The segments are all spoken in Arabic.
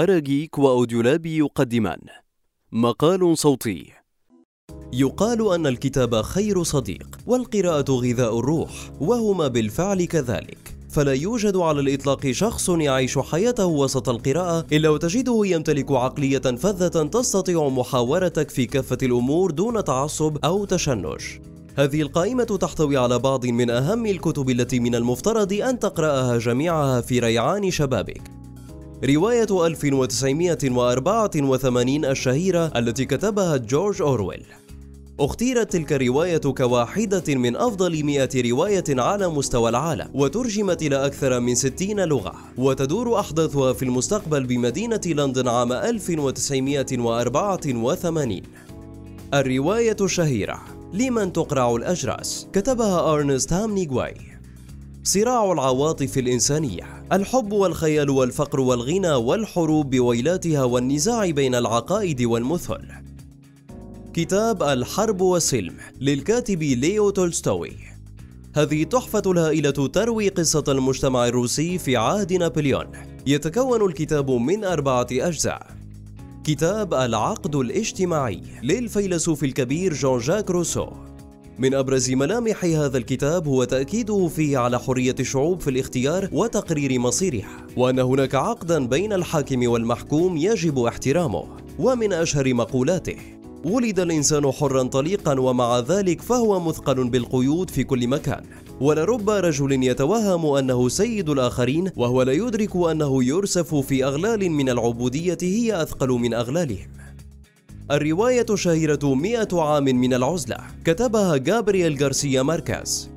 أراجيك وأوديولاب يقدمان. مقال صوتي. يقال أن الكتاب خير صديق والقراءة غذاء الروح وهما بالفعل كذلك. فلا يوجد على الإطلاق شخص يعيش حياته وسط القراءة إلا وتجده يمتلك عقلية فذة تستطيع محاورتك في كافة الأمور دون تعصب أو تشنج. هذه القائمة تحتوي على بعض من أهم الكتب التي من المفترض أن تقرأها جميعها في ريعان شبابك. رواية 1984 الشهيرة التي كتبها جورج أورويل. اختيرت تلك الرواية كواحدة من أفضل مئة رواية على مستوى العالم وترجمت إلى أكثر من 60 لغة وتدور أحداثها في المستقبل بمدينة لندن عام 1984 الرواية الشهيرة لمن تقرع الأجراس؟ كتبها أرنست هامنيغواي. صراع العواطف الإنسانية. الحب والخيال والفقر والغنى والحروب بويلاتها والنزاع بين العقائد والمثل. كتاب الحرب والسلم للكاتب ليو تولستوي. هذه تحفة الهائلة تروي قصة المجتمع الروسي في عهد نابليون. يتكون الكتاب من أربعة أجزاء. كتاب العقد الاجتماعي للفيلسوف الكبير جون جاك روسو. من أبرز ملامح هذا الكتاب هو تأكيده فيه على حرية الشعوب في الاختيار وتقرير مصيرها وأن هناك عقدا بين الحاكم والمحكوم يجب احترامه ومن أشهر مقولاته. ولد الإنسان حرا طليقا ومع ذلك فهو مثقل بالقيود في كل مكان. ولرب رجل يتوهم أنه سيد الآخرين وهو لا يدرك أنه يرسف في أغلال من العبودية هي أثقل من أغلالهم. الرواية الشهيرة مئة عام من العزلة كتبها جابرييل غارسيا ماركاز.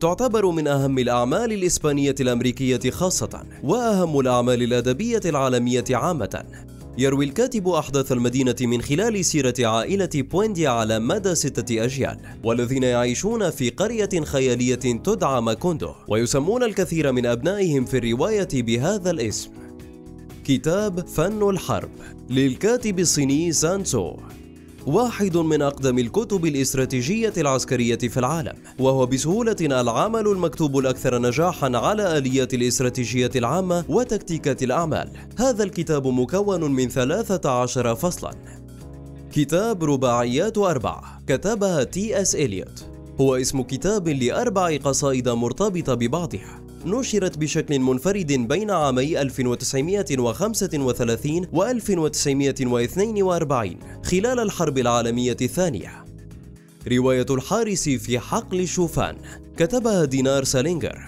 تعتبر من أهم الأعمال الإسبانية الأمريكية خاصة وأهم الأعمال الأدبية العالمية عامة. يروي الكاتب أحداث المدينة من خلال سيرة عائلة بوينديا على مدى ستة أجيال والذين يعيشون في قرية خيالية تدعى ماكوندو ويسمون الكثير من أبنائهم في الرواية بهذا الاسم. كتاب فن الحرب للكاتب الصيني سان تزو واحد من أقدم الكتب الاستراتيجية العسكرية في العالم وهو بسهولة العمل المكتوب الأكثر نجاحا على آليات الاستراتيجية العامة وتكتيكات الأعمال. هذا الكتاب مكون من 13 فصلا. كتاب رباعيات أربعة كتبها تي إس إليوت. هو اسم كتاب لأربع قصائد مرتبطة ببعضها. نشرت بشكل منفرد بين عامي 1935 و 1942 خلال الحرب العالمية الثانية. رواية الحارس في حقل الشوفان كتبها دينار سالينجر.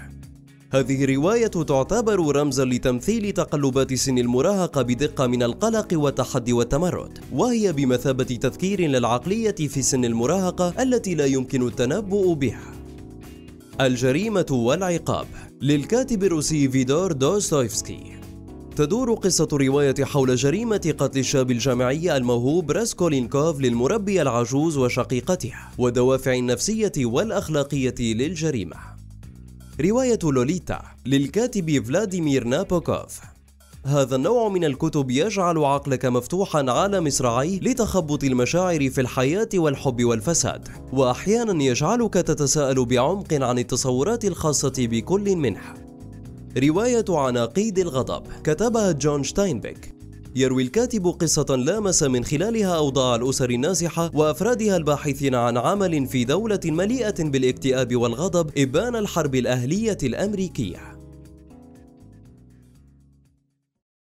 هذه الرواية تعتبر رمزا لتمثيل تقلبات سن المراهقة بدقة من القلق والتحدي والتمرد، وهي بمثابة تذكير للعقلية في سن المراهقة التي لا يمكن التنبؤ بها. الجريمة والعقاب للكاتب الروسي فيدور دوستويفسكي. تدور قصة رواية حول جريمة قتل الشاب الجامعي الموهوب راسكولينكوف للمربية العجوز وشقيقتها والدوافع النفسية والأخلاقية للجريمة. رواية لوليتا للكاتب فلاديمير نابوكوف. هذا النوع من الكتب يجعل عقلك مفتوحا على مصراعيه لتخبط المشاعر في الحياة والحب والفساد. وأحيانا يجعلك تتساءل بعمق عن التصورات الخاصة بكل منها رواية عناقيد الغضب كتبها جون شتاينبيك. يروي الكاتب قصة لامس من خلالها أوضاع الأسر النازحة وأفرادها الباحثين عن عمل في دولة مليئة بالاكتئاب والغضب إبان الحرب الأهلية الأمريكية.